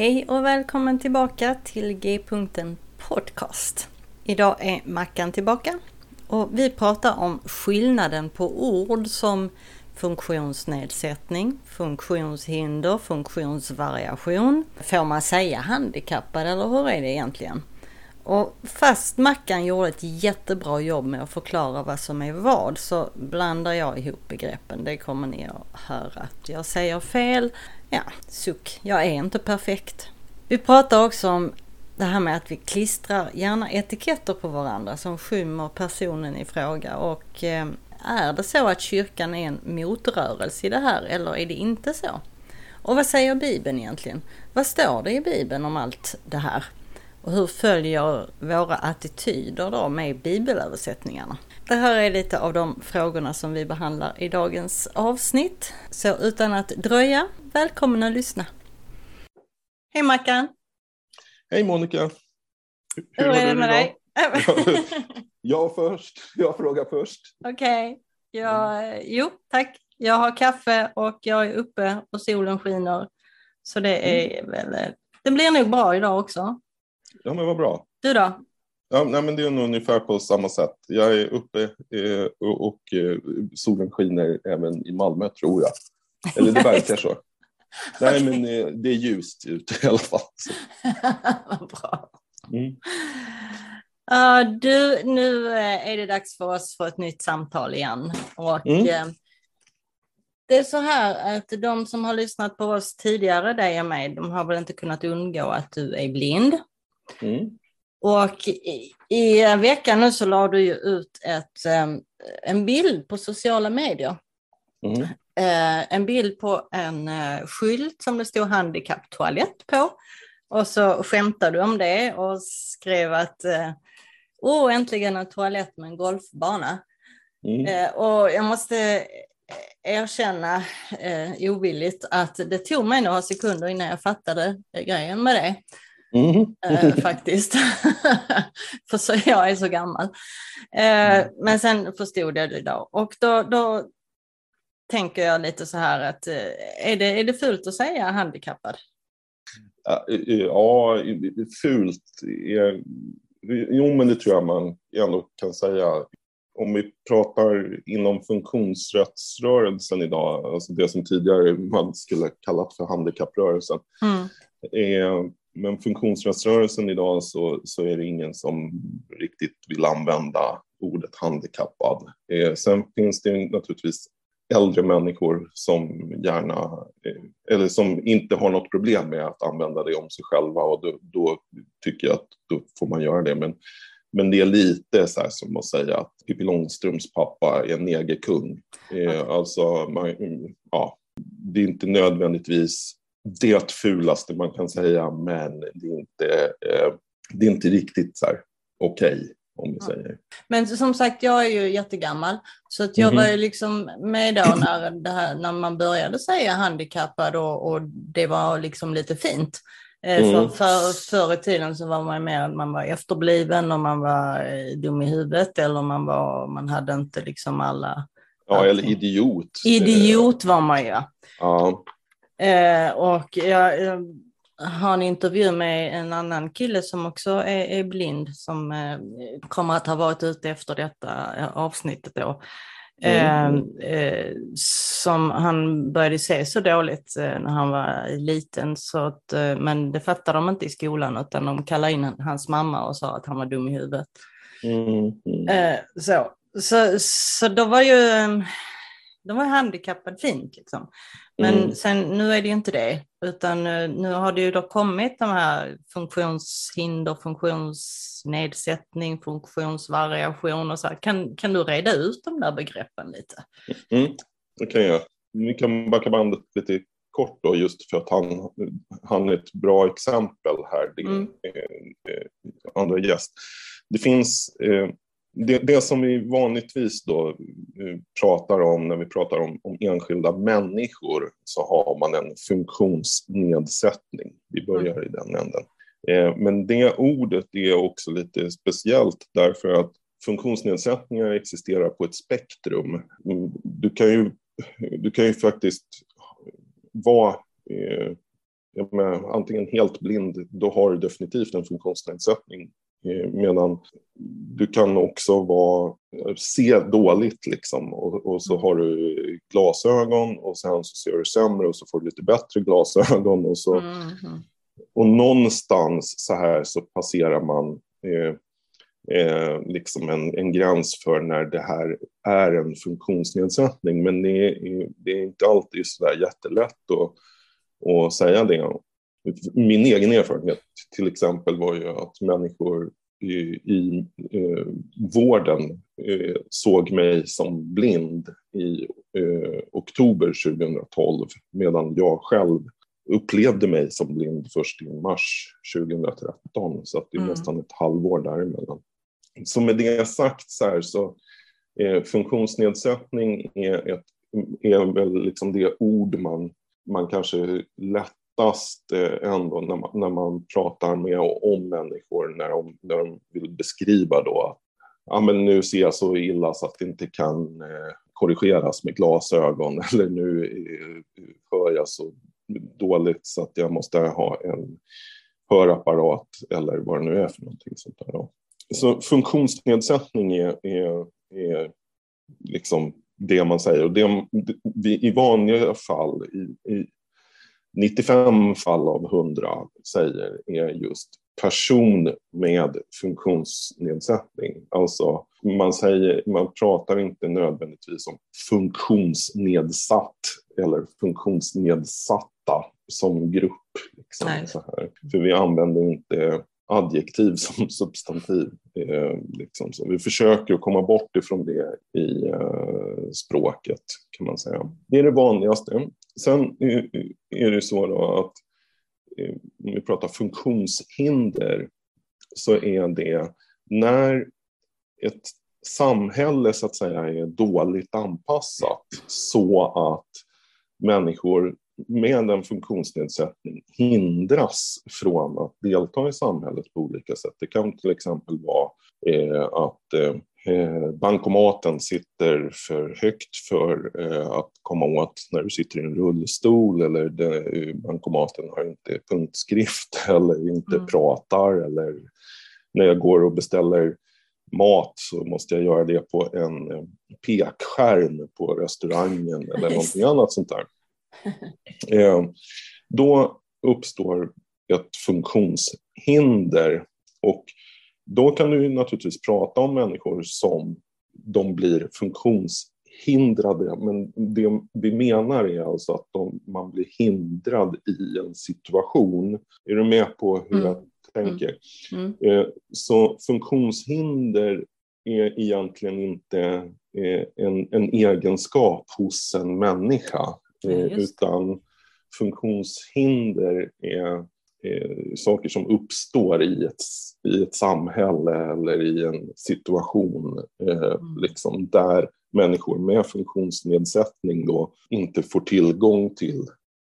Hej och välkommen tillbaka till G-punkten Podcast. Idag är Mackan tillbaka och vi pratar om skillnaden på ord som funktionsnedsättning, funktionshinder, funktionsvariation. Får man säga handikappad eller hur är det egentligen? Och fast Mackan gjorde ett jättebra jobb med att förklara vad som är vad så blandar jag ihop begreppen. Det kommer ni att höra att jag säger fel. Ja, suck. Jag är inte perfekt. Vi pratar också om det här med att vi klistrar gärna etiketter på varandra som skymmer personen i fråga och eh, är det så att kyrkan är en motrörelse i det här eller är det inte så? Och vad säger Bibeln egentligen? Vad står det i Bibeln om allt det här? Och hur följer våra attityder då med bibelöversättningarna? Det här är lite av de frågorna som vi behandlar i dagens avsnitt. Så utan att dröja, välkommen att lyssna. Hej Mackan! Hej Monica! Hur, hur är det med dig? jag först, jag frågar först. Okej, okay. Jag, mm. jo tack. Jag har kaffe och jag är uppe och solen skiner. Så det är mm. väl, det blir nog bra idag också. Ja men vad bra. Du då? Ja, nej, men det är nog ungefär på samma sätt. Jag är uppe eh, och, och eh, solen skiner även i Malmö tror jag. Eller det verkar så. Nej, men eh, det är ljust ute i alla fall. Vad bra. Mm. Uh, du, nu eh, är det dags för oss för ett nytt samtal igen. Och, mm. uh, det är så här att de som har lyssnat på oss tidigare, dig och mig, de har väl inte kunnat undgå att du är blind. Mm. Och i, i veckan nu så la du ju ut ett, um, en bild på sociala medier. Mm. Uh, en bild på en uh, skylt som det stod handikapptoalett på. Och så skämtade du om det och skrev att uh, Åh, äntligen en toalett med en golfbana. Mm. Eh, och jag måste erkänna eh, ovilligt att det tog mig några sekunder innan jag fattade grejen med det. Mm. Eh, faktiskt. För så jag är så gammal. Eh, mm. Men sen förstod jag det då. Och då, då tänker jag lite så här att eh, är det, är det fult att säga handikappad? Ja, fult Jo, men det tror jag man ändå kan säga. Om vi pratar inom funktionsrättsrörelsen idag, alltså det som tidigare man skulle kallat för handikapprörelsen. Mm. Men funktionsrättsrörelsen idag så, så är det ingen som riktigt vill använda ordet handikappad. Eh, sen finns det naturligtvis äldre människor som gärna, eh, eller som inte har något problem med att använda det om sig själva och då, då tycker jag att då får man göra det. Men, men det är lite så här som att säga att Pippi Långstrumps pappa är negerkung. Eh, alltså, man, ja, det är inte nödvändigtvis det fulaste man kan säga, men det är inte, eh, det är inte riktigt så här okej. Okay om vi säger. Men som sagt, jag är ju jättegammal, så att jag mm var ju liksom med då när, det här, när man började säga handikappad och, och det var liksom lite fint. Eh, mm. För, för, förr i tiden så var man mer att man var efterbliven och man var eh, dum i huvudet eller man, var, man hade inte liksom alla... Ja, allting. eller idiot. Idiot var man ju. Ja. Eh, och jag, jag har en intervju med en annan kille som också är, är blind som eh, kommer att ha varit ute efter detta avsnittet då. Mm. Eh, som han började se så dåligt eh, när han var liten. Så att, eh, men det fattade de inte i skolan utan de kallade in hans mamma och sa att han var dum i huvudet. Mm. Eh, så. Så, så då var ju de var handikappad fint. Liksom. Men mm. sen, nu är det ju inte det, utan eh, nu har det ju då kommit de här funktionshinder, funktionsnedsättning, funktionsvariation och så här. Kan, kan du reda ut de där begreppen lite? Mm, det kan jag. Vi kan backa bandet lite kort då, just för att han, han är ett bra exempel här, din mm. eh, eh andra gäst. Det finns eh, det, det, som vi vanligtvis då eh, pratar om när vi pratar om, om, enskilda människor så har man en funktionsnedsättning. Vi börjar i den änden. Eh, men det ordet är också lite speciellt därför att funktionsnedsättningar existerar på ett spektrum. Du kan ju, du kan ju faktiskt vara eh, menar, antingen helt blind, då har du definitivt en funktionsnedsättning medan du kan också vara, se dåligt liksom och, och, så har du glasögon och sen så ser du sämre och så får du lite bättre glasögon och så. Mm. Och någonstans så här så passerar man eh, eh, liksom en, en gräns för när det här är en funktionsnedsättning. Men det är, det är inte alltid så där jättelätt att, att säga det min egen erfarenhet till exempel var ju att människor i, i eh, vården eh, såg mig som blind i eh, oktober 2012 medan jag själv upplevde mig som blind först i mars 2013 så det är mm. nästan ett halvår däremellan. Så med det sagt så här så eh, funktionsnedsättning är, ett, är väl liksom det ord man, man kanske lätt oftast eh, ändå när man, när man pratar med om människor när de, när de vill beskriva då att ja, men nu ser jag så illa så att det inte kan eh, korrigeras med glasögon eller nu eh, hör jag så dåligt så att jag måste ha en hörapparat eller vad det nu är för någonting sånt där. Då. Så funktionsnedsättning är, är, är liksom det man säger. Och det, I vanliga fall, i, i, 95 fall av 100 säger är just person med funktionsnedsättning. Alltså man, säger, man pratar inte nödvändigtvis om funktionsnedsatt eller funktionsnedsatta som grupp. Liksom, så här. För vi använder inte adjektiv som substantiv. Eh, liksom så. Vi försöker att komma bort ifrån det i eh, språket kan man säga. Det är det vanligaste. Sen är det så då att eh, om vi pratar funktionshinder så är det när ett samhälle så att säga är dåligt anpassat så att människor med en funktionsnedsättning hindras från att delta i samhället på olika sätt. Det kan till exempel vara eh, att eh, eh, bankomaten sitter för högt för eh, att komma åt när du sitter i en rullstol eller det, bankomaten har inte punktskrift eller inte mm. pratar eller när jag går och beställer mat så måste jag göra det på en eh, pekskärm på restaurangen eller någonting annat sånt där. Eh, då uppstår ett funktionshinder och då kan du naturligtvis prata om människor som de blir funktionshindrade. Men det vi menar är alltså att de, man blir hindrad i en situation. Är du med på hur mm. jag tänker? Mm. Mm. Eh, så funktionshinder är egentligen inte eh, en, en egenskap hos en människa. Eh, utan funktionshinder är eh, saker som uppstår i ett, i ett samhälle eller i en situation eh, mm. liksom, där människor med funktionsnedsättning då inte får tillgång till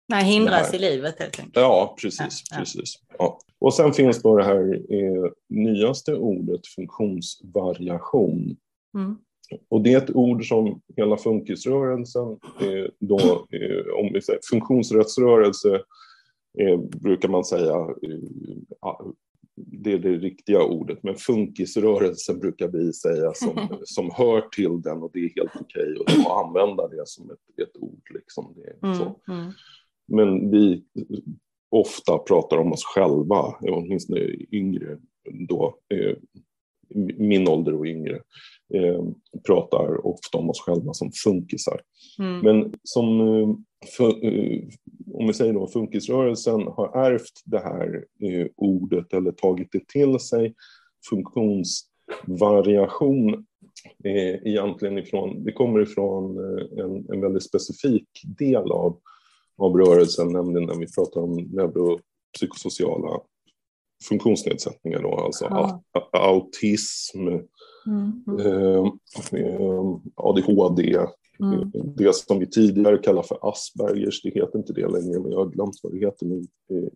Nej, hindras i livet helt enkelt. Ja, precis. Ja, precis. Ja. Och sen finns då det här eh, nyaste ordet funktionsvariation. Mm. Och det är ett ord som hela funkisrörelsen, eh, då, eh, om vi säger funktionsrättsrörelse, eh, brukar man säga det är det riktiga ordet, men funkisrörelsen brukar vi säga som, som hör till den och det är helt okej okay att använda det som ett, ett ord. Liksom. Det mm, så. Mm. Men vi ofta pratar om oss själva, åtminstone yngre då, eh, min ålder och yngre, eh, pratar ofta om oss själva som funkisar. Mm. Men som, eh, eh, om vi säger då, funkisrörelsen har ärvt det här eh, ordet eller tagit det till sig, funktionsvariation eh, egentligen ifrån, det kommer ifrån en, en väldigt specifik del av, av rörelsen, nämligen när vi pratar om neuropsykosociala funktionsnedsättningar, då, alltså ja. autism, mm. eh, ADHD, mm. det som vi tidigare kallade för Aspergers, det heter inte det längre, men jag har glömt vad det heter nu,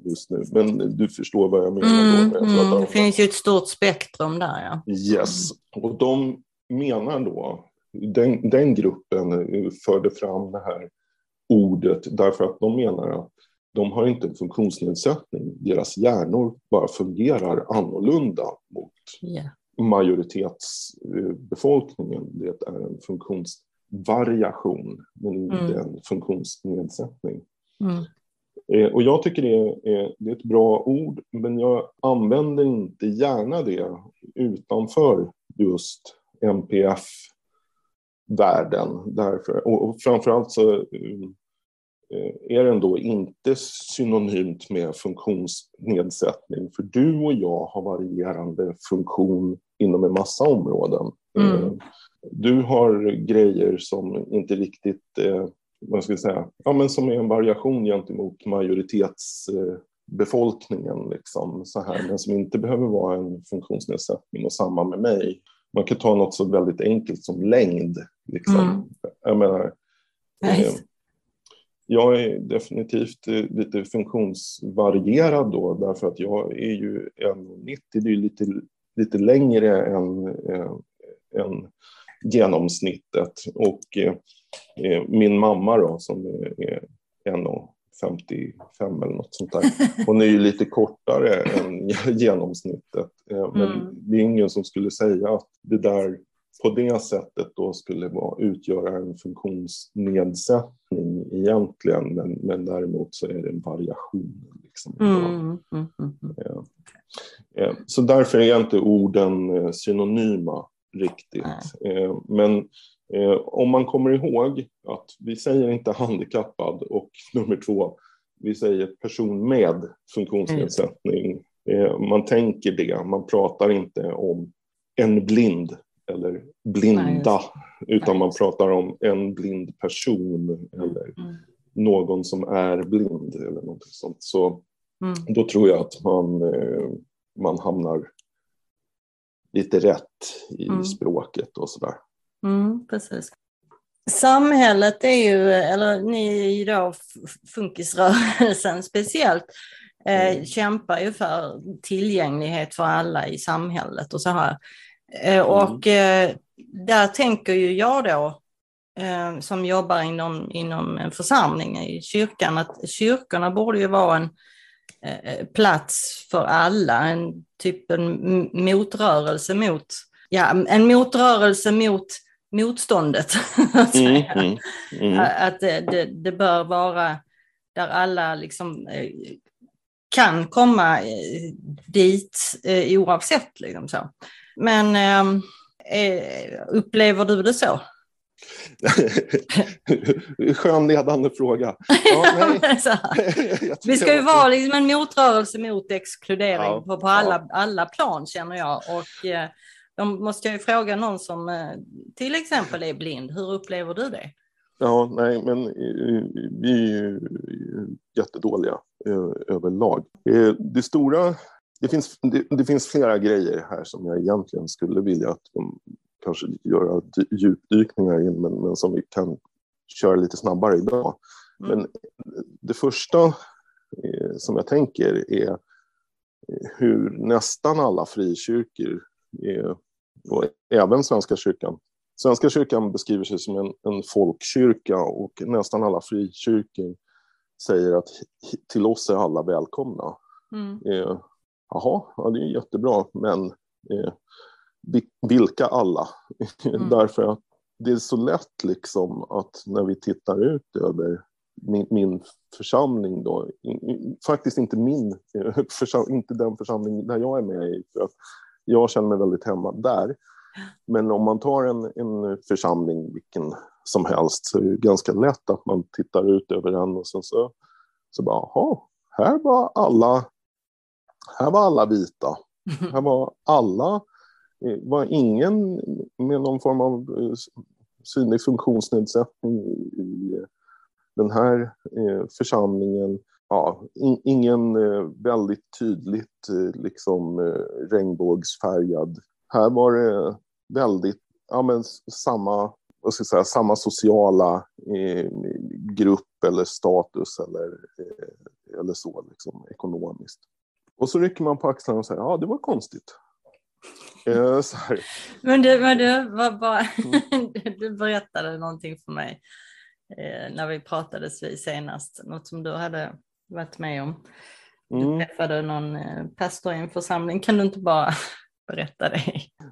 just nu. Men du förstår vad jag menar. Mm, då, mm. Det finns ju ett stort spektrum där. Ja. Yes, och de menar då, den, den gruppen förde fram det här ordet därför att de menar att de har inte en funktionsnedsättning. Deras hjärnor bara fungerar annorlunda mot yeah. majoritetsbefolkningen. Det är en funktionsvariation, men inte mm. en funktionsnedsättning. Mm. Eh, och jag tycker det är, det är ett bra ord, men jag använder inte gärna det utanför just MPF-världen. Därför, och, och framförallt så Eh, är den då inte synonymt med funktionsnedsättning. För du och jag har varierande funktion inom en massa områden. Mm. Eh, du har grejer som inte riktigt, eh, vad ska jag säga, ja, men som är en variation gentemot majoritetsbefolkningen, liksom, så här, men som inte behöver vara en funktionsnedsättning och samma med mig. Man kan ta något så väldigt enkelt som längd. Liksom. Mm. Jag menar, nice jag är definitivt eh, lite funktionsvarierad då, därför att jag är ju 1,90, det är lite, lite längre än, äh, än genomsnittet. Och äh, min mamma då, som är, är 1,55 eller något sånt där, hon är ju lite kortare än genomsnittet. Men mm. det är ingen som skulle säga att det där på det sättet då skulle vara, utgöra en funktionsnedsättning egentligen, men, men däremot så är det en variation. Liksom. Mm, mm, mm, mm. Så därför är inte orden eh, synonyma riktigt. Nej. Men eh, om man kommer ihåg att vi säger inte handikappad och nummer två, vi säger person med funktionsnedsättning. Mm. Man tänker det, man pratar inte om en blind eller blinda, Nej, utan man pratar om en blind person eller mm. någon som är blind eller något sånt. Så mm. då tror jag att man, eh, man hamnar lite rätt i mm. språket och sådär. Mm, precis. Samhället är ju, eller ni då, funkisrörelsen speciellt, eh, mm. kämpar ju för tillgänglighet för alla i samhället och så här. Eh, mm. Och eh, där tänker ju jag då, eh, som jobbar inom, inom en församling i kyrkan, att kyrkorna borde ju vara en plats för alla, en typ en motrörelse mot, ja, en motrörelse mot motståndet. att, mm, mm, mm. att det, det, det, bör vara där alla liksom kan komma dit oavsett. Liksom så. Men ehm, eh, upplever du det så? Skön ledande fråga. Ja, Vi ska ju vara liksom en motrörelse mot exkludering ja, på, på alla, ja. alla plan känner jag. Och eh, då måste jag ju fråga någon som eh, till exempel är blind. Hur upplever du det? Ja, nej, men eh, vi är ju jättedåliga överlag. Det stora det finns, det, det, finns flera grejer här som jag egentligen skulle vilja att de kanske göra djupdykningar in, men, men som vi kan köra lite snabbare idag. Mm. Men det första eh, som jag tänker är eh, hur nästan alla frikyrkor, eh, och även Svenska kyrkan, Svenska kyrkan beskriver sig som en, en folkkyrka och nästan alla frikyrkor säger att till oss är alla välkomna. Mm. Eh, jaha, ja, det är jättebra, men eh, vilka alla? Mm. Därför att det är så lätt liksom att när vi tittar ut över min, min församling då, faktiskt inte min, inte den församling där jag är med i, för att jag känner mig väldigt hemma där. Men om man tar en, en församling, vilken som helst, så är det ganska lätt att man tittar ut över den och sen så, så bara, jaha, här var alla, här var alla vita. Här var alla, Eh, var ingen med någon form av eh, synlig funktionsnedsättning i eh, den här församlingen. Ja, ingen väldigt tydligt liksom regnbågsfärgad. Här var det väldigt, ja men samma vad ska jag säga, samma sociala eh, grupp eller status eller, eh, eller så, liksom, ekonomiskt. Och så rycker man på axlarna och säger ja, det var konstigt. Eh, men du, men du, var bara, mm. du berättade någonting för mig eh, när vi pratades vid senast, något som du hade varit med om. Du mm. träffade någon eh, pastor i en församling, kan du inte bara berätta det?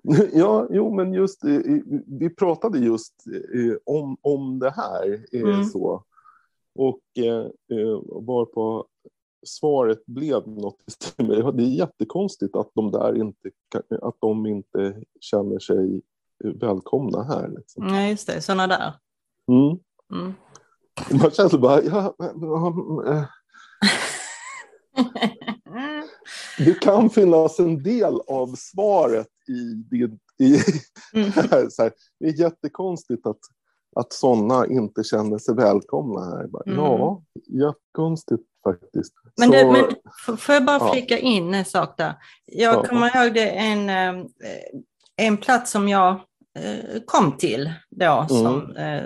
Ja, jo, men just vi pratade just om, om det här. Mm. så. Och var på svaret blev något Det är jättekonstigt att de där inte, att de inte känner sig välkomna här. Liksom. Ja, just det. Sådana där. Mm. Mm. Man känner bara, ja, äh. Det kan finnas en del av svaret i det. I, mm. så här, det är jättekonstigt att, att sådana inte känner sig välkomna här. Bara, mm. Ja, jättekonstigt faktiskt. Men, det, men får jag bara flika ja. in en sak där? Jag ja. kommer ihåg det en, eh, en plats som jag eh, kom till då mm. som eh,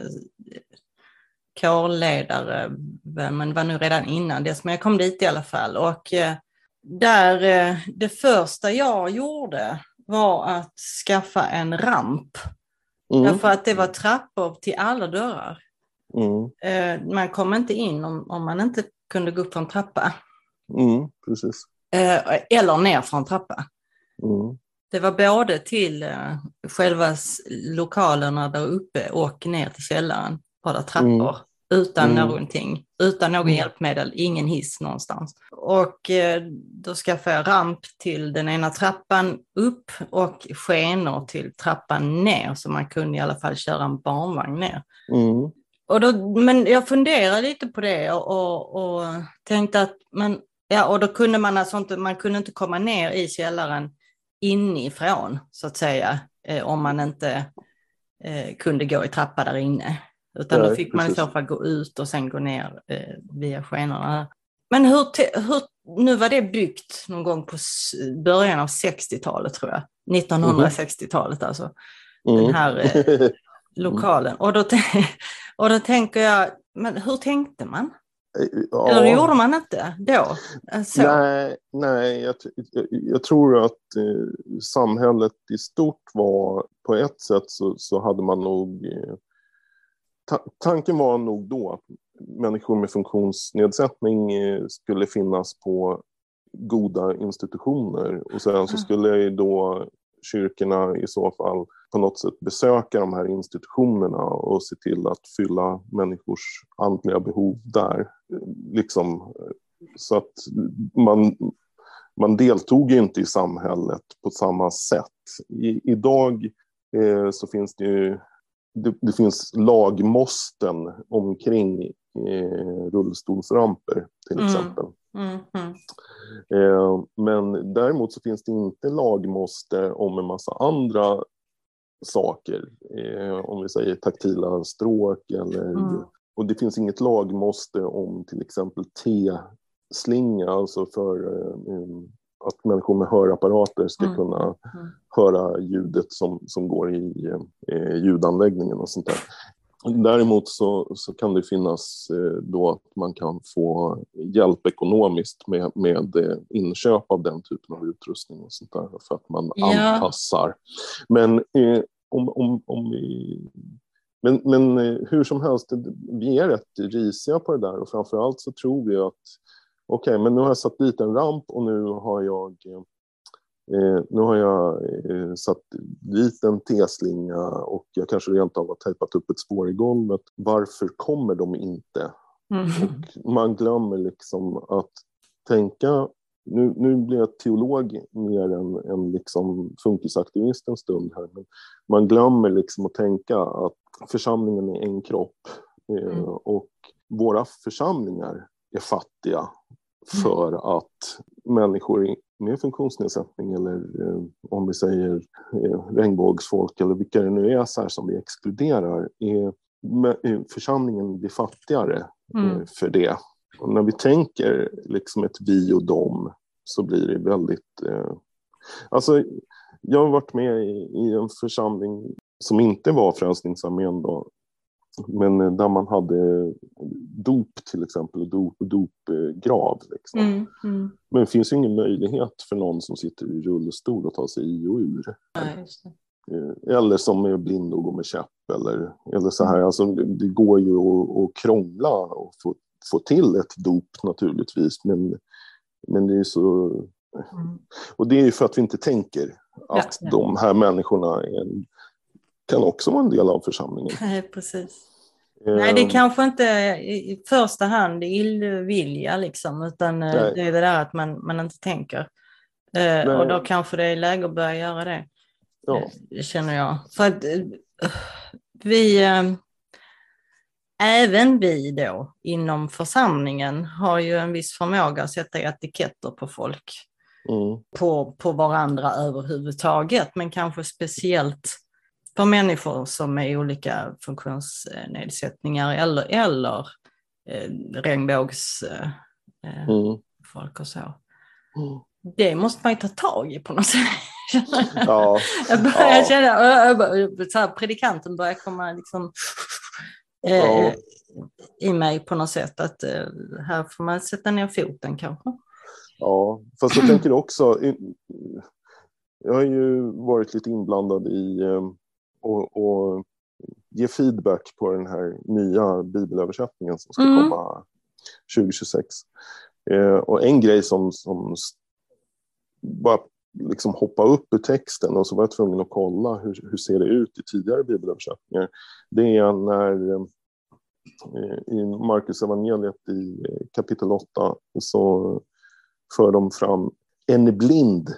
kårledare, men var nu redan innan dess, men jag kom dit i alla fall. Och där, det första jag gjorde var att skaffa en ramp. Mm. Därför att det var trappor till alla dörrar. Mm. Man kom inte in om, om man inte kunde gå upp för en trappa. Mm, precis. Eh, eller ner för en trappa. Mm. Det var både till eh, själva lokalerna där uppe och ner till källaren. Bara trappor mm. Utan mm. någonting. Utan någon mm. hjälpmedel, ingen hiss någonstans. Och eh, då skaffade jag ramp till den ena trappan upp och skenor till trappan ner så man kunde i alla fall köra en barnvagn ner. Mm. Och då, men jag funderade lite på det och, och, och tänkte att man, ja, och då kunde man alltså inte, man kunde inte komma ner i källaren inifrån så att säga, eh, om man inte eh, kunde gå i trappa där inne. Utan då fick man precis. i så fall gå ut och sen gå ner eh, via skenorna. Men hur, hur, nu var det byggt någon gång på början av 60-talet tror jag. 1960-talet alltså. Mm. Den här eh, lokalen. Och då, och då tänker jag, men hur tänkte man? Ja. Eller gjorde man inte då? Så. Nej, nej jag, jag, jag, tror att eh, samhället i stort var, på ett sätt så, så hade man nog... Eh, ta, tanken var nog då att människor med funktionsnedsättning eh, skulle finnas på goda institutioner och sen så skulle då kyrkorna i så fall på något sätt besöka de här institutionerna och se till att fylla människors andliga behov där. Liksom, så att man, man deltog inte i samhället på samma sätt. I, idag eh, så finns det ju det, det finns lagmåsten omkring eh, rullstolsramper till mm. exempel. Mm. Eh, men däremot så finns det inte lagmåste om en massa andra saker. Eh, om vi säger taktila stråk eller... Mm. Och det finns inget lagmåste om till exempel T-slinga, alltså för eh, att människor med hörapparater ska mm. kunna mm. höra ljudet som, som går i eh, ljudanläggningen och sånt där. Däremot så, så kan det finnas eh, då att man kan få hjälp ekonomiskt med, med eh, inköp av den typen av utrustning och sånt där för att man ja. anpassar. Men eh, om, om, om vi... Men, men hur som helst, vi är rätt risiga på det där och framförallt så tror vi att okej, okay, men nu har jag satt dit en ramp och nu har jag Eh, nu har jag eh, satt dit en T-slinga och jag kanske rent av har tejpat upp ett spår i golvet. Varför kommer de inte? Mm. Och man glömmer liksom att tänka nu, nu blir jag teolog mer än, än liksom funkisaktivist en stund här. Men man glömmer liksom att tänka att församlingen är en kropp eh, mm. och våra församlingar är fattiga för att människor med funktionsnedsättning eller eh, om vi säger eh, regnbågsfolk eller vilka det nu är så som vi exkluderar, är, församlingen blir fattigare eh, mm. för det. Och när vi tänker liksom ett vi och dem så blir det väldigt... Eh, alltså, jag har varit med i, i en församling som inte var Frälsningsarmén då, men eh, där man hade dop till exempel, dop, dopgrav. Liksom. Mm, mm. Men det finns ju ingen möjlighet för någon som sitter i rullstol att ta sig i och ur. Ja, eh, eller som är blind och går med käpp. Eller, eller så här. Alltså, det går ju att, att krångla och få, få till ett dop naturligtvis. Men, men det är så... Mm. Och det är ju för att vi inte tänker att ja, ja. de här människorna är kan också vara en del av församlingen. Nej, precis. Nej, det är ehm. kanske inte i första hand illvilja liksom, utan eh, Nej. det är det där att man, man inte tänker. Eh. Och då kanske det är läge att börja göra det. Ja. Det känner jag. För att vi, även vi då inom församlingen har ju en viss förmåga att sätta etiketter på folk. Mm. På, på varandra överhuvudtaget, men kanske speciellt för människor som är olika funktionsnedsättningar eller, eller eh, regnbågsfolk eh, mm. och så. Mm. Det måste man ju ta tag i på något sätt. ja. Jag börjar ja. känna, så här, predikanten börjar komma liksom, eh, ja. i mig på något sätt att eh, här får man sätta ner foten kanske. Ja, fast jag tänker också, jag har ju varit lite inblandad i eh, och, och ge feedback på den här nya bibelöversättningen som ska mm. komma 2026. Eh, och en grej som, som bara liksom hoppa upp ur texten och så var jag tvungen att kolla hur, hur ser det ut i tidigare bibelöversättningar. Det är när eh, i Markus evangeliet i kapitel 8 så för de fram en blind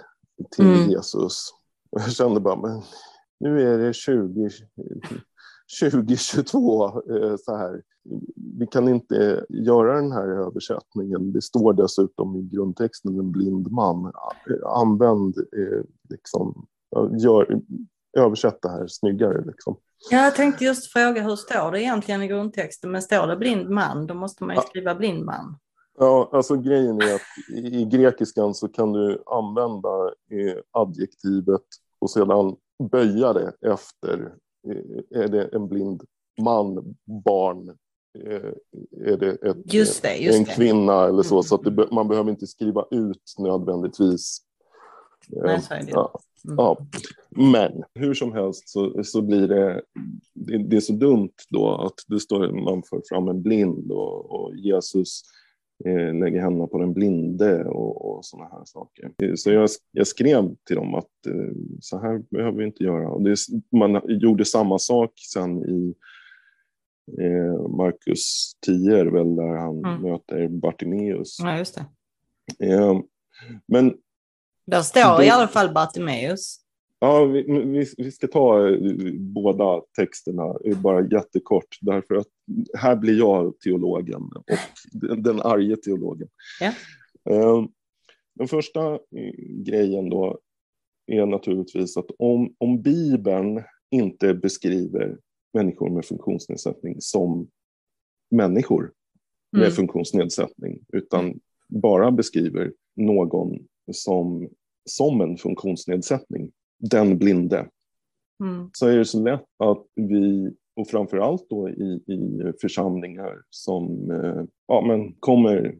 till mm. Jesus. Och jag kände bara, men nu är det 20, 2022 eh, så här. Vi kan inte göra den här översättningen. Det står dessutom i grundtexten en blind man. Använd, eh, liksom, gör, översätt det här snyggare. Liksom. Jag tänkte just fråga hur står det egentligen i grundtexten? Men står det blind man, då måste man ju skriva blind man. Ja, alltså grejen är att i grekiskan så kan du använda eh, adjektivet och sedan böja det efter, eh, är det en blind man, barn, eh, är det, ett, just det, just en kvinna eller så, mm. så det, man behöver inte skriva ut nödvändigtvis. Nej, så är det. Ja, mm. ja. Men hur som helst så, så blir det, det, det, är så dumt då att det står man för fram en blind och, och Jesus eh, lägger händerna på den blinde och, och sådana här saker. Eh, så jag, jag, skrev till dem att eh, så här behöver vi inte göra. Och det, man gjorde samma sak sen i eh, Markus 10, väl, där han mm. möter Bartimeus. Ja, just det. Men där står det, i alla fall Bartimeus. Ja, vi, vi, vi, ska ta eh, båda texterna bara jättekort därför att här blir jag teologen och den, den arge teologen. Ja. Ehm, den första eh, grejen då är naturligtvis att om, om Bibeln inte beskriver människor med funktionsnedsättning som människor med mm. funktionsnedsättning utan bara beskriver någon som, som en funktionsnedsättning den blinde. Mm. Så är det så lätt att vi, och framför allt då i, i församlingar som eh, ja, men kommer,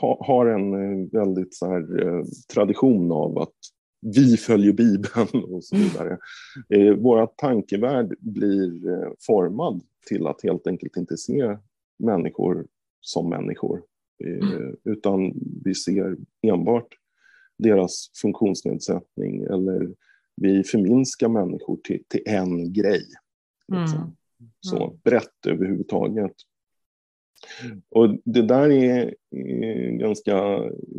ha, har en eh, väldigt så här, eh, tradition av att vi följer Bibeln och så mm. vidare. Mm. Eh, våra tankevärld blir eh, formad till att helt enkelt inte se människor som människor eh, utan vi ser enbart deras funktionsnedsättning eller vi förminskar människor till, till en grej. Liksom. Mm. Så mm. brett överhuvudtaget. Och det där är, ganska,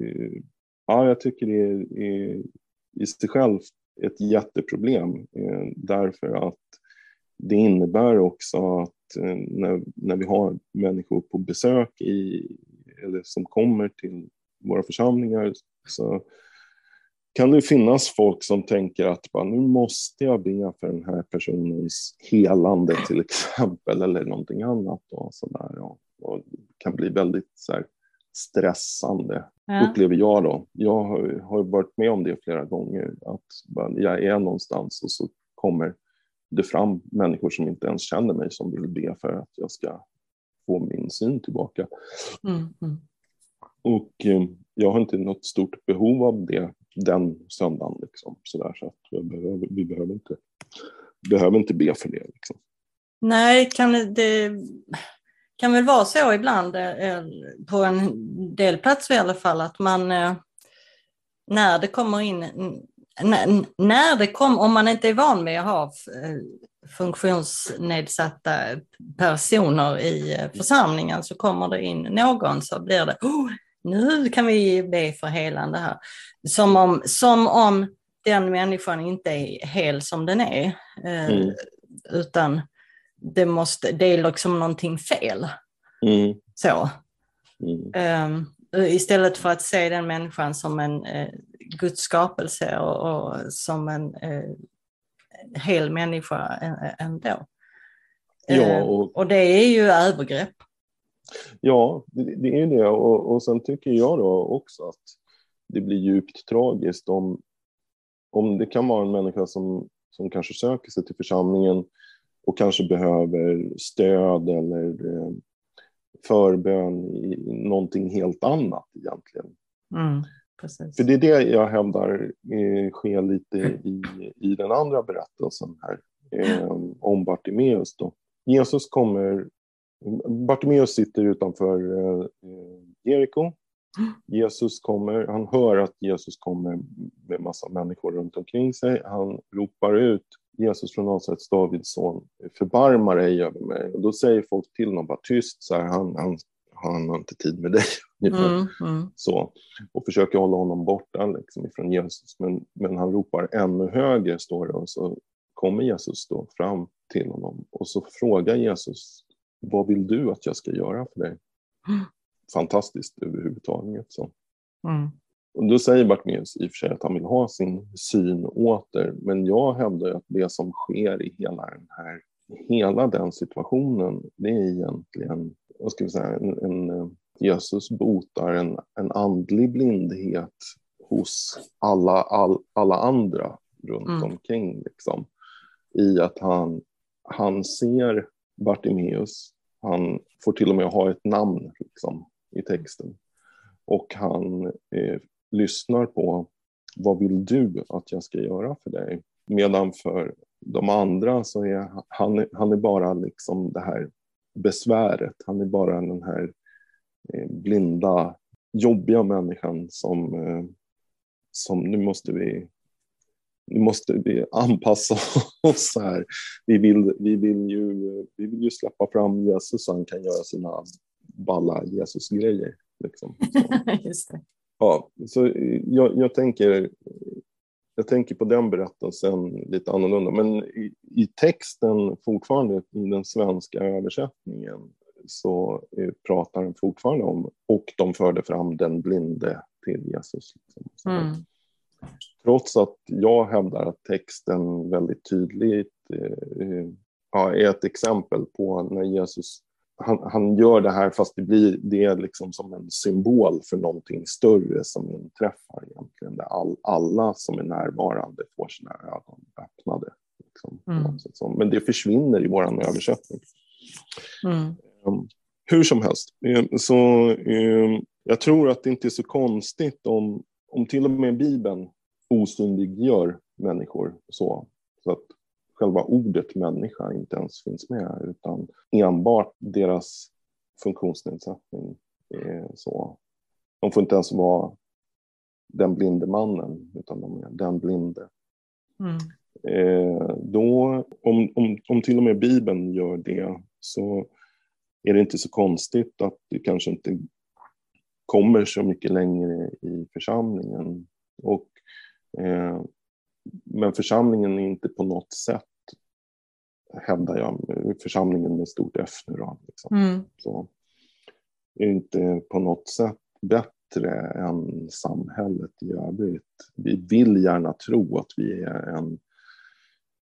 eh, ja jag tycker det är, är i sig själv ett jätteproblem eh, därför att det innebär också att eh, när, när vi har människor på besök i, eller som kommer till våra församlingar så kan det finnas folk som tänker att bara, nu måste jag be för den här personens helande till exempel eller någonting annat. Och så där, och, och kan bli väldigt så här, stressande, ja. upplever jag då. Jag har, har varit med om det flera gånger, att bara, jag är någonstans och så kommer det fram människor som inte ens känner mig som vill be för att jag ska få min syn tillbaka. Mm, mm. Och eh, jag har inte något stort behov av det den söndagen. Liksom, så där, så att behöver, vi behöver inte, behöver inte be för det. Liksom. Nej, kan det kan väl vara så ibland, eh, på en del platser i alla fall, att man eh, när det kommer in, när det kom, om man inte är van vid att ha eh, funktionsnedsatta personer i församlingen så kommer det in någon så blir det, oh, nu kan vi be för helande här. Som om, som om den människan inte är hel som den är. Mm. Utan det, måste, det är liksom någonting fel. Mm. Så. Mm. Um, istället för att se den människan som en uh, Guds skapelse och, och som en uh, hel människa ändå. Ja, och... och det är ju övergrepp. Ja, det, det är det. Och, och sen tycker jag då också att det blir djupt tragiskt om, om det kan vara en människa som, som kanske söker sig till församlingen och kanske behöver stöd eller eh, förbön i någonting helt annat egentligen. Mm, För det är det jag hävdar eh, sker lite i, i den andra berättelsen här eh, om Bartimeus. Då. Jesus kommer, Bartimeus sitter utanför eh, Jeriko. Jesus kommer, han hör att Jesus kommer med massa människor runt omkring sig. Han ropar ut Jesus från Nasarets, Davids son, förbarma dig över mig. Och då säger folk till honom, bara tyst, så här, han, han, han har inte tid med dig. Mm, mm. Så, och försöker hålla honom borta liksom, ifrån Jesus. Men, men han ropar ännu högre, står det, och så kommer Jesus då fram till honom. Och så frågar Jesus, vad vill du att jag ska göra för dig? Fantastiskt överhuvudtaget. Så. Mm. Och då säger Bartmeus i och för sig att han vill ha sin syn åter, men jag hävdar att det som sker i hela den här, hela den situationen, det är egentligen, vad ska vi säga, en, en Jesus botar en, en andlig blindhet hos alla, all, alla andra runt mm. omkring. Liksom, I att han, han ser Bartimeus, han får till och med ha ett namn liksom, i texten. Och han eh, lyssnar på vad vill du att jag ska göra för dig? Medan för de andra så är han, han är bara liksom det här besväret. Han är bara den här eh, blinda, jobbiga människan som, eh, som nu måste vi nu måste vi anpassa oss här. Vi vill, vi vill, ju, vi vill ju släppa fram Jesus så han kan göra sina balla Jesus-grejer. Liksom. Det. Ja, så jag, jag, tänker, jag tänker på den berättelsen lite annorlunda. Men i, i texten, fortfarande i den svenska översättningen, så pratar den fortfarande om och de förde fram den blinde till Jesus. Liksom. Mm. Trots att jag hävdar att texten väldigt tydligt eh, ja, är ett exempel på när Jesus han, han, gör det här fast det blir det är liksom som en symbol för någonting större som inträffar egentligen. Där all, alla som är närvarande får sina ögon öppnade. Liksom, mm. Men det försvinner i vår översättning. Mm. Um, hur som helst, um, så um, jag tror att det inte är så konstigt om, om till och med Bibeln osynliggör människor så. Så att själva ordet människa inte ens finns med utan enbart deras funktionsnedsättning så. De får inte ens vara den blinde mannen, utan de är den blinde. Mm. Eh, då, om, om, om till och med Bibeln gör det, så är det inte så konstigt att det kanske inte kommer så mycket längre i församlingen. Och, eh, men församlingen är inte på något sätt, hävdar jag, församlingen med stort F nu då, liksom. mm. så, är inte på något sätt bättre än samhället i övrigt. Vi vill gärna tro att vi är en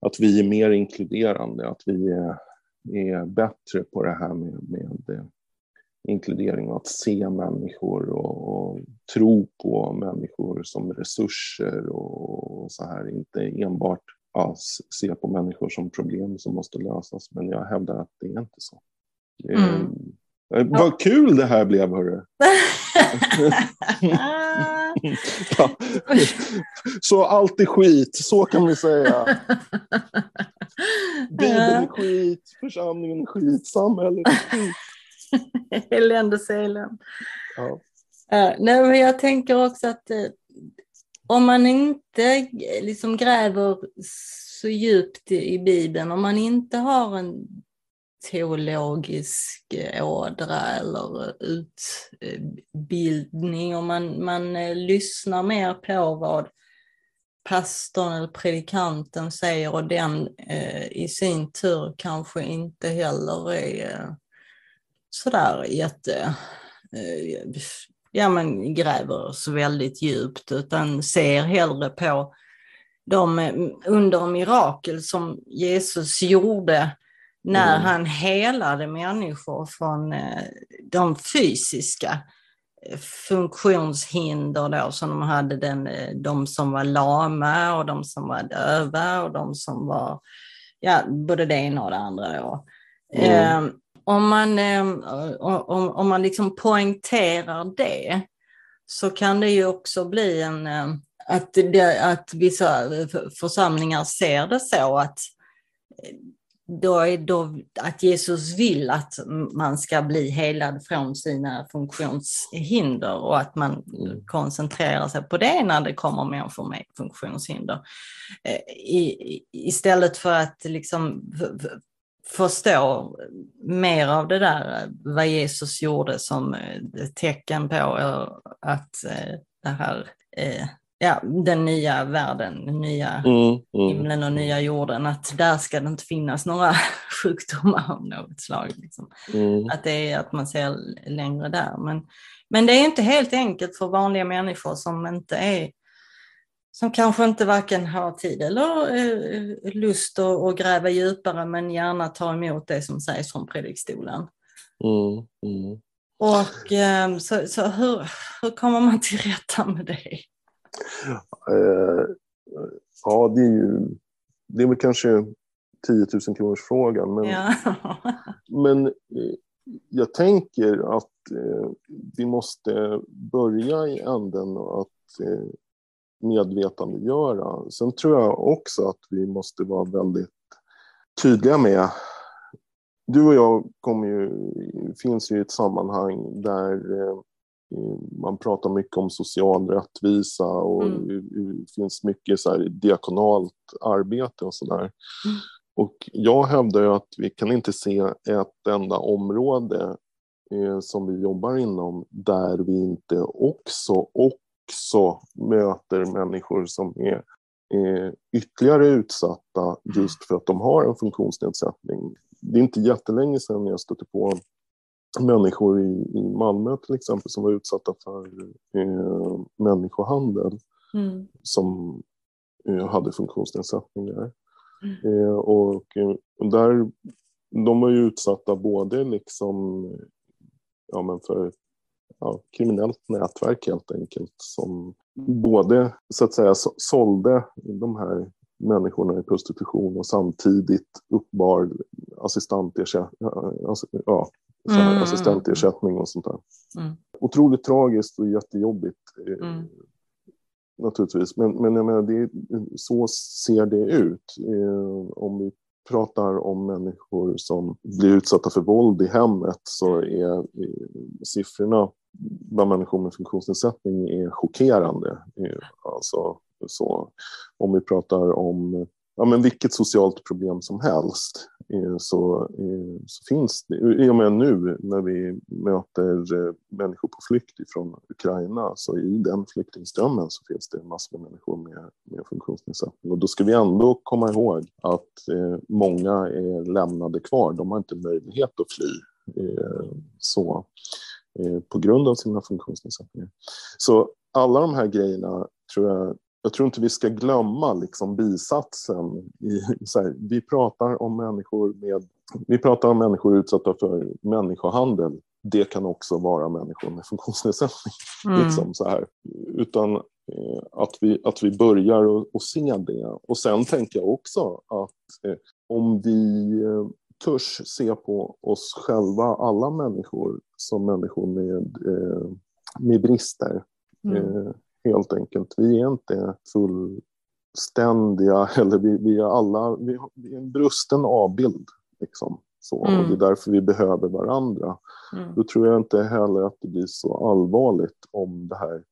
att vi är mer inkluderande, att vi är, är bättre på det här med, med inkludering och att se människor och, och, tro på människor som resurser och, så här. Inte enbart ja, se på människor som problem som måste lösas. Men jag hävdar att det är inte så. Mm. Eh, vad ja. kul det här blev, hörru. Så allt är skit, så kan vi säga. Bibeln är skit, församlingen är skit, samhället är skit. Eländes elände. Ja. Uh, nej, men jag tänker också att uh, om man inte liksom gräver så djupt i, i Bibeln, om man inte har en teologisk ådra eller utbildning och man, man eh, lyssnar mer på vad pastorn eller predikanten säger och den eh, i sin tur kanske inte heller är eh, sådär jätte, eh, ja men gräver så väldigt djupt utan ser hellre på de eh, under mirakel som Jesus gjorde när mm. han helade människor från eh, de fysiska funktionshinder då som de hade, den, de som var lama och de som var döva och de som var, ja, både det ena och det andra då. Mm. Om man, eh, om, om man liksom poängterar det så kan det ju också bli en, eh, att, det, att vissa eh, församlingar ser det så att eh, då är då att Jesus vill att man ska bli helad från sina funktionshinder och att man koncentrerar sig på det när det kommer människor med funktionshinder. I, istället för att liksom förstå mer av det där, vad Jesus gjorde som tecken på att eh, det här ja, den nya världen, den nya mm, mm. himlen och nya jorden, att där ska det inte finnas några sjukdomar av något slag. Liksom. Mm. Att det är att man ser längre där. Men, men det är inte helt enkelt för vanliga människor som inte är som kanske inte varken har tid eller eh, lust att, att gräva djupare men gärna tar emot det som sägs från predikstolen. Mm, mm. Och eh, så, så hur, hur kommer man till rätta med det? Eh, ja, det är ju det är väl kanske 10 000 kronors frågan. Men, ja. men eh, jag tänker att eh, vi måste börja i änden att eh, medvetandegöra. Sen tror jag också att vi måste vara väldigt tydliga med du och jag kommer ju, finns ju i ett sammanhang där eh, man pratar mycket om social rättvisa och mm. det finns mycket så diakonalt arbete och sådär. Mm. Och jag hävdar ju att vi kan inte se ett enda område eh, som vi jobbar inom där vi inte också, också möter människor som är eh, ytterligare utsatta just för att de har en funktionsnedsättning. Det är inte jättelänge sedan jag stötte på människor i, i Malmö till exempel som var utsatta för eh, människohandel mm. som eh, hade funktionsnedsättningar. Mm. Eh, och, och där, de var ju utsatta både liksom, ja, men för ja, kriminellt nätverk helt enkelt som både så att säga sålde de här människorna i prostitution och samtidigt uppbar assistantersättning, ja, mm. assistentersättning och sånt där. Mm. Otroligt tragiskt och jättejobbigt eh, mm. naturligtvis. Men, men jag menar, det, så ser det ut. Eh, om vi pratar om människor som blir utsatta för våld i hemmet så är siffrorna bland människor med funktionsnedsättning är chockerande. Eh, alltså, så, om vi pratar om ja, men vilket socialt problem som helst eh, så, eh, så finns det, i och med nu när vi möter människor på flykt från Ukraina, så i den flyktingströmmen så finns det massor med människor med, med funktionsnedsättning. Och då ska vi ändå komma ihåg att många är lämnade kvar, de har inte möjlighet att fly. Så, på grund av sina funktionsnedsättningar. Så alla de här grejerna tror jag jag tror inte vi ska glömma liksom bisatsen. I, här, vi pratar om människor med vi pratar om människor utsatta för människohandel. Det kan också vara människor med funktionsnedsättning. Mm. Liksom så här. Utan eh, att, vi, att vi börjar och, se det. Och sen tänker jag också att eh, om vi eh, törs se på oss själva, alla människor, som människor med, eh, med brister. Mm. Eh, helt enkelt. Vi är inte fullständiga, eller vi, vi är alla, vi, vi är en brusten avbild. Liksom. Så, mm. och det är därför vi behöver varandra. Mm. Då tror jag inte heller att det blir så allvarligt om det här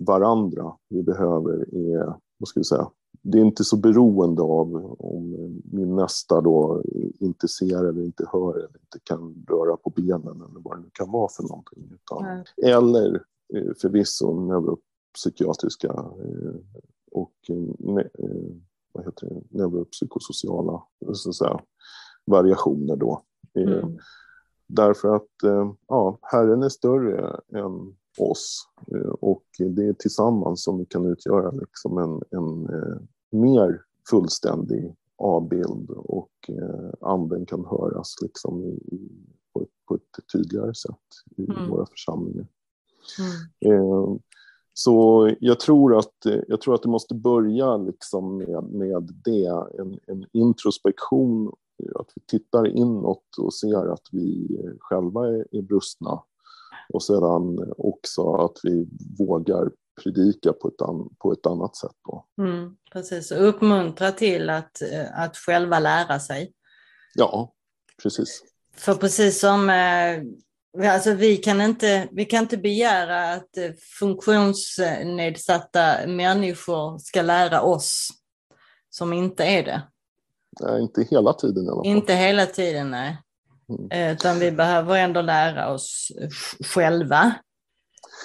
varandra vi behöver är, vad ska vi säga, det är inte så beroende av om min nästa då inte ser eller inte hör eller inte kan röra på benen eller vad det nu kan vara för någonting. Utan, mm. Eller eh, förvisso psykiatriska eh, och eh, vad heter det, neuropsykosociala så att säga, variationer då. Mm. Därför att ja, Herren är större än oss och det är tillsammans som vi kan utgöra liksom en, en mer fullständig avbild och anden kan höras liksom i, på, ett, på ett tydligare sätt i mm. våra församlingar. Mm. Så jag tror att, jag tror att det måste börja liksom med, med det, en, en introspektion, att vi tittar inåt och ser att vi själva är, är brustna. Och sedan också att vi vågar predika på ett, an, på ett annat sätt. Då. Mm, precis, och uppmuntra till att, att själva lära sig. Ja, precis. För precis som eh, Alltså vi, kan inte, vi kan inte begära att eh, funktionsnedsatta människor ska lära oss som inte är det. Nej, inte hela tiden i alla fall. Inte hela tiden, nej. Mm. Eh, utan vi behöver ändå lära oss själva.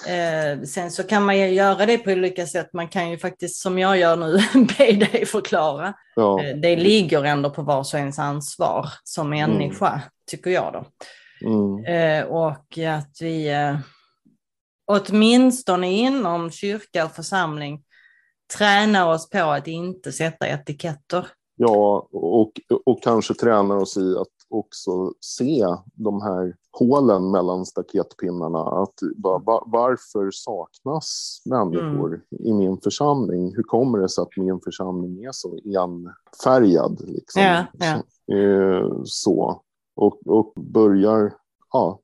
Eh, sen så kan man ju göra det på olika sätt. Man kan ju faktiskt, som jag gör nu, be dig förklara. Ja. Det ligger ändå på vars och ens ansvar som människa, mm. tycker jag då. Mm. Eh, och att vi eh, åtminstone inom kyrka och församling tränar oss på att inte sätta etiketter. Ja, och, och kanske tränar oss i att också se de här hålen mellan staketpinnarna. Att, var, varför saknas människor mm. i min församling? Hur kommer det sig att min församling är så enfärgad? Liksom? Ja, ja. Så, eh, så och, och börjar ja,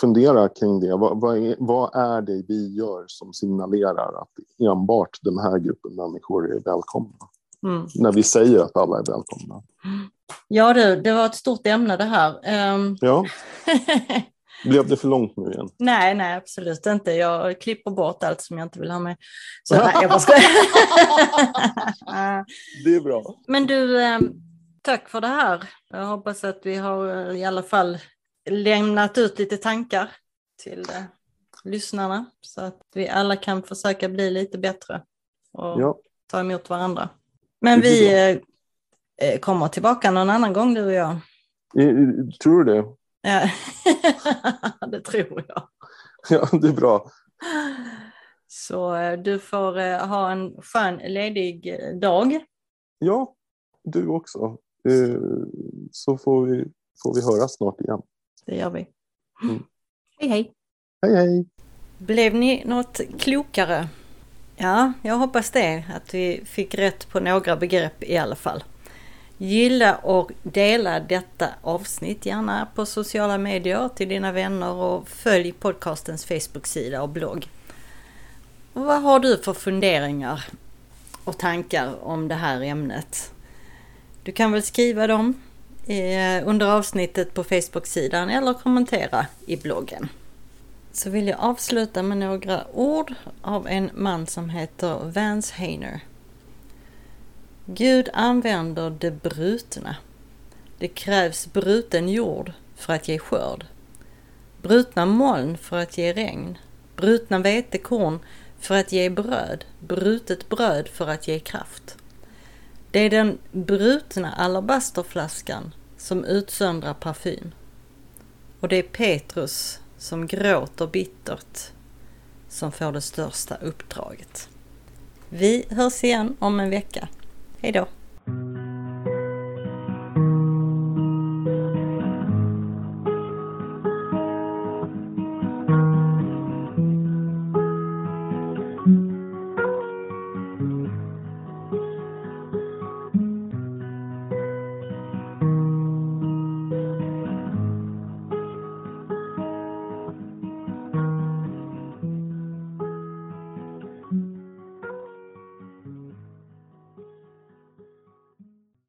fundera kring det. Vad, vad, är, vad, är, det vi gör som signalerar att enbart den här gruppen människor är välkomna? Mm. När vi säger att alla är välkomna. Ja du, det var ett stort ämne det här. Um... Ja. Blev det för långt nu igen? Nej, nej absolut inte. Jag klipper bort allt som jag inte vill ha med. Så nej, jag bara skojar. det är bra. Men du, ehm, tack för det här. Jag hoppas att vi har i alla fall lämnat ut lite tankar till eh, lyssnarna så att vi alla kan försöka bli lite bättre och ja. ta emot varandra. Men vi eh, eh, kommer tillbaka någon annan gång du och jag. Tror du det? Ja, det tror jag. Ja, det är bra. Så eh, du får ha en skön ledig dag. Ja, du också. Så får vi, får vi höra snart igen. Det gör vi. Mm. Hej hej! Hej hej! Blev ni något klokare? Ja, jag hoppas det, att vi fick rätt på några begrepp i alla fall. Gilla och dela detta avsnitt gärna på sociala medier till dina vänner och följ podcastens Facebook-sida och blogg. Och vad har du för funderingar och tankar om det här ämnet? Du kan väl skriva dem eh, under avsnittet på Facebook-sidan eller kommentera i bloggen så vill jag avsluta med några ord av en man som heter Vance Hainer. Gud använder det brutna. Det krävs bruten jord för att ge skörd. Brutna moln för att ge regn. Brutna vetekorn för att ge bröd. Brutet bröd för att ge kraft. Det är den brutna alabasterflaskan som utsöndrar parfym. Och det är Petrus som gråter bittert som får det största uppdraget. Vi hörs igen om en vecka. Hejdå!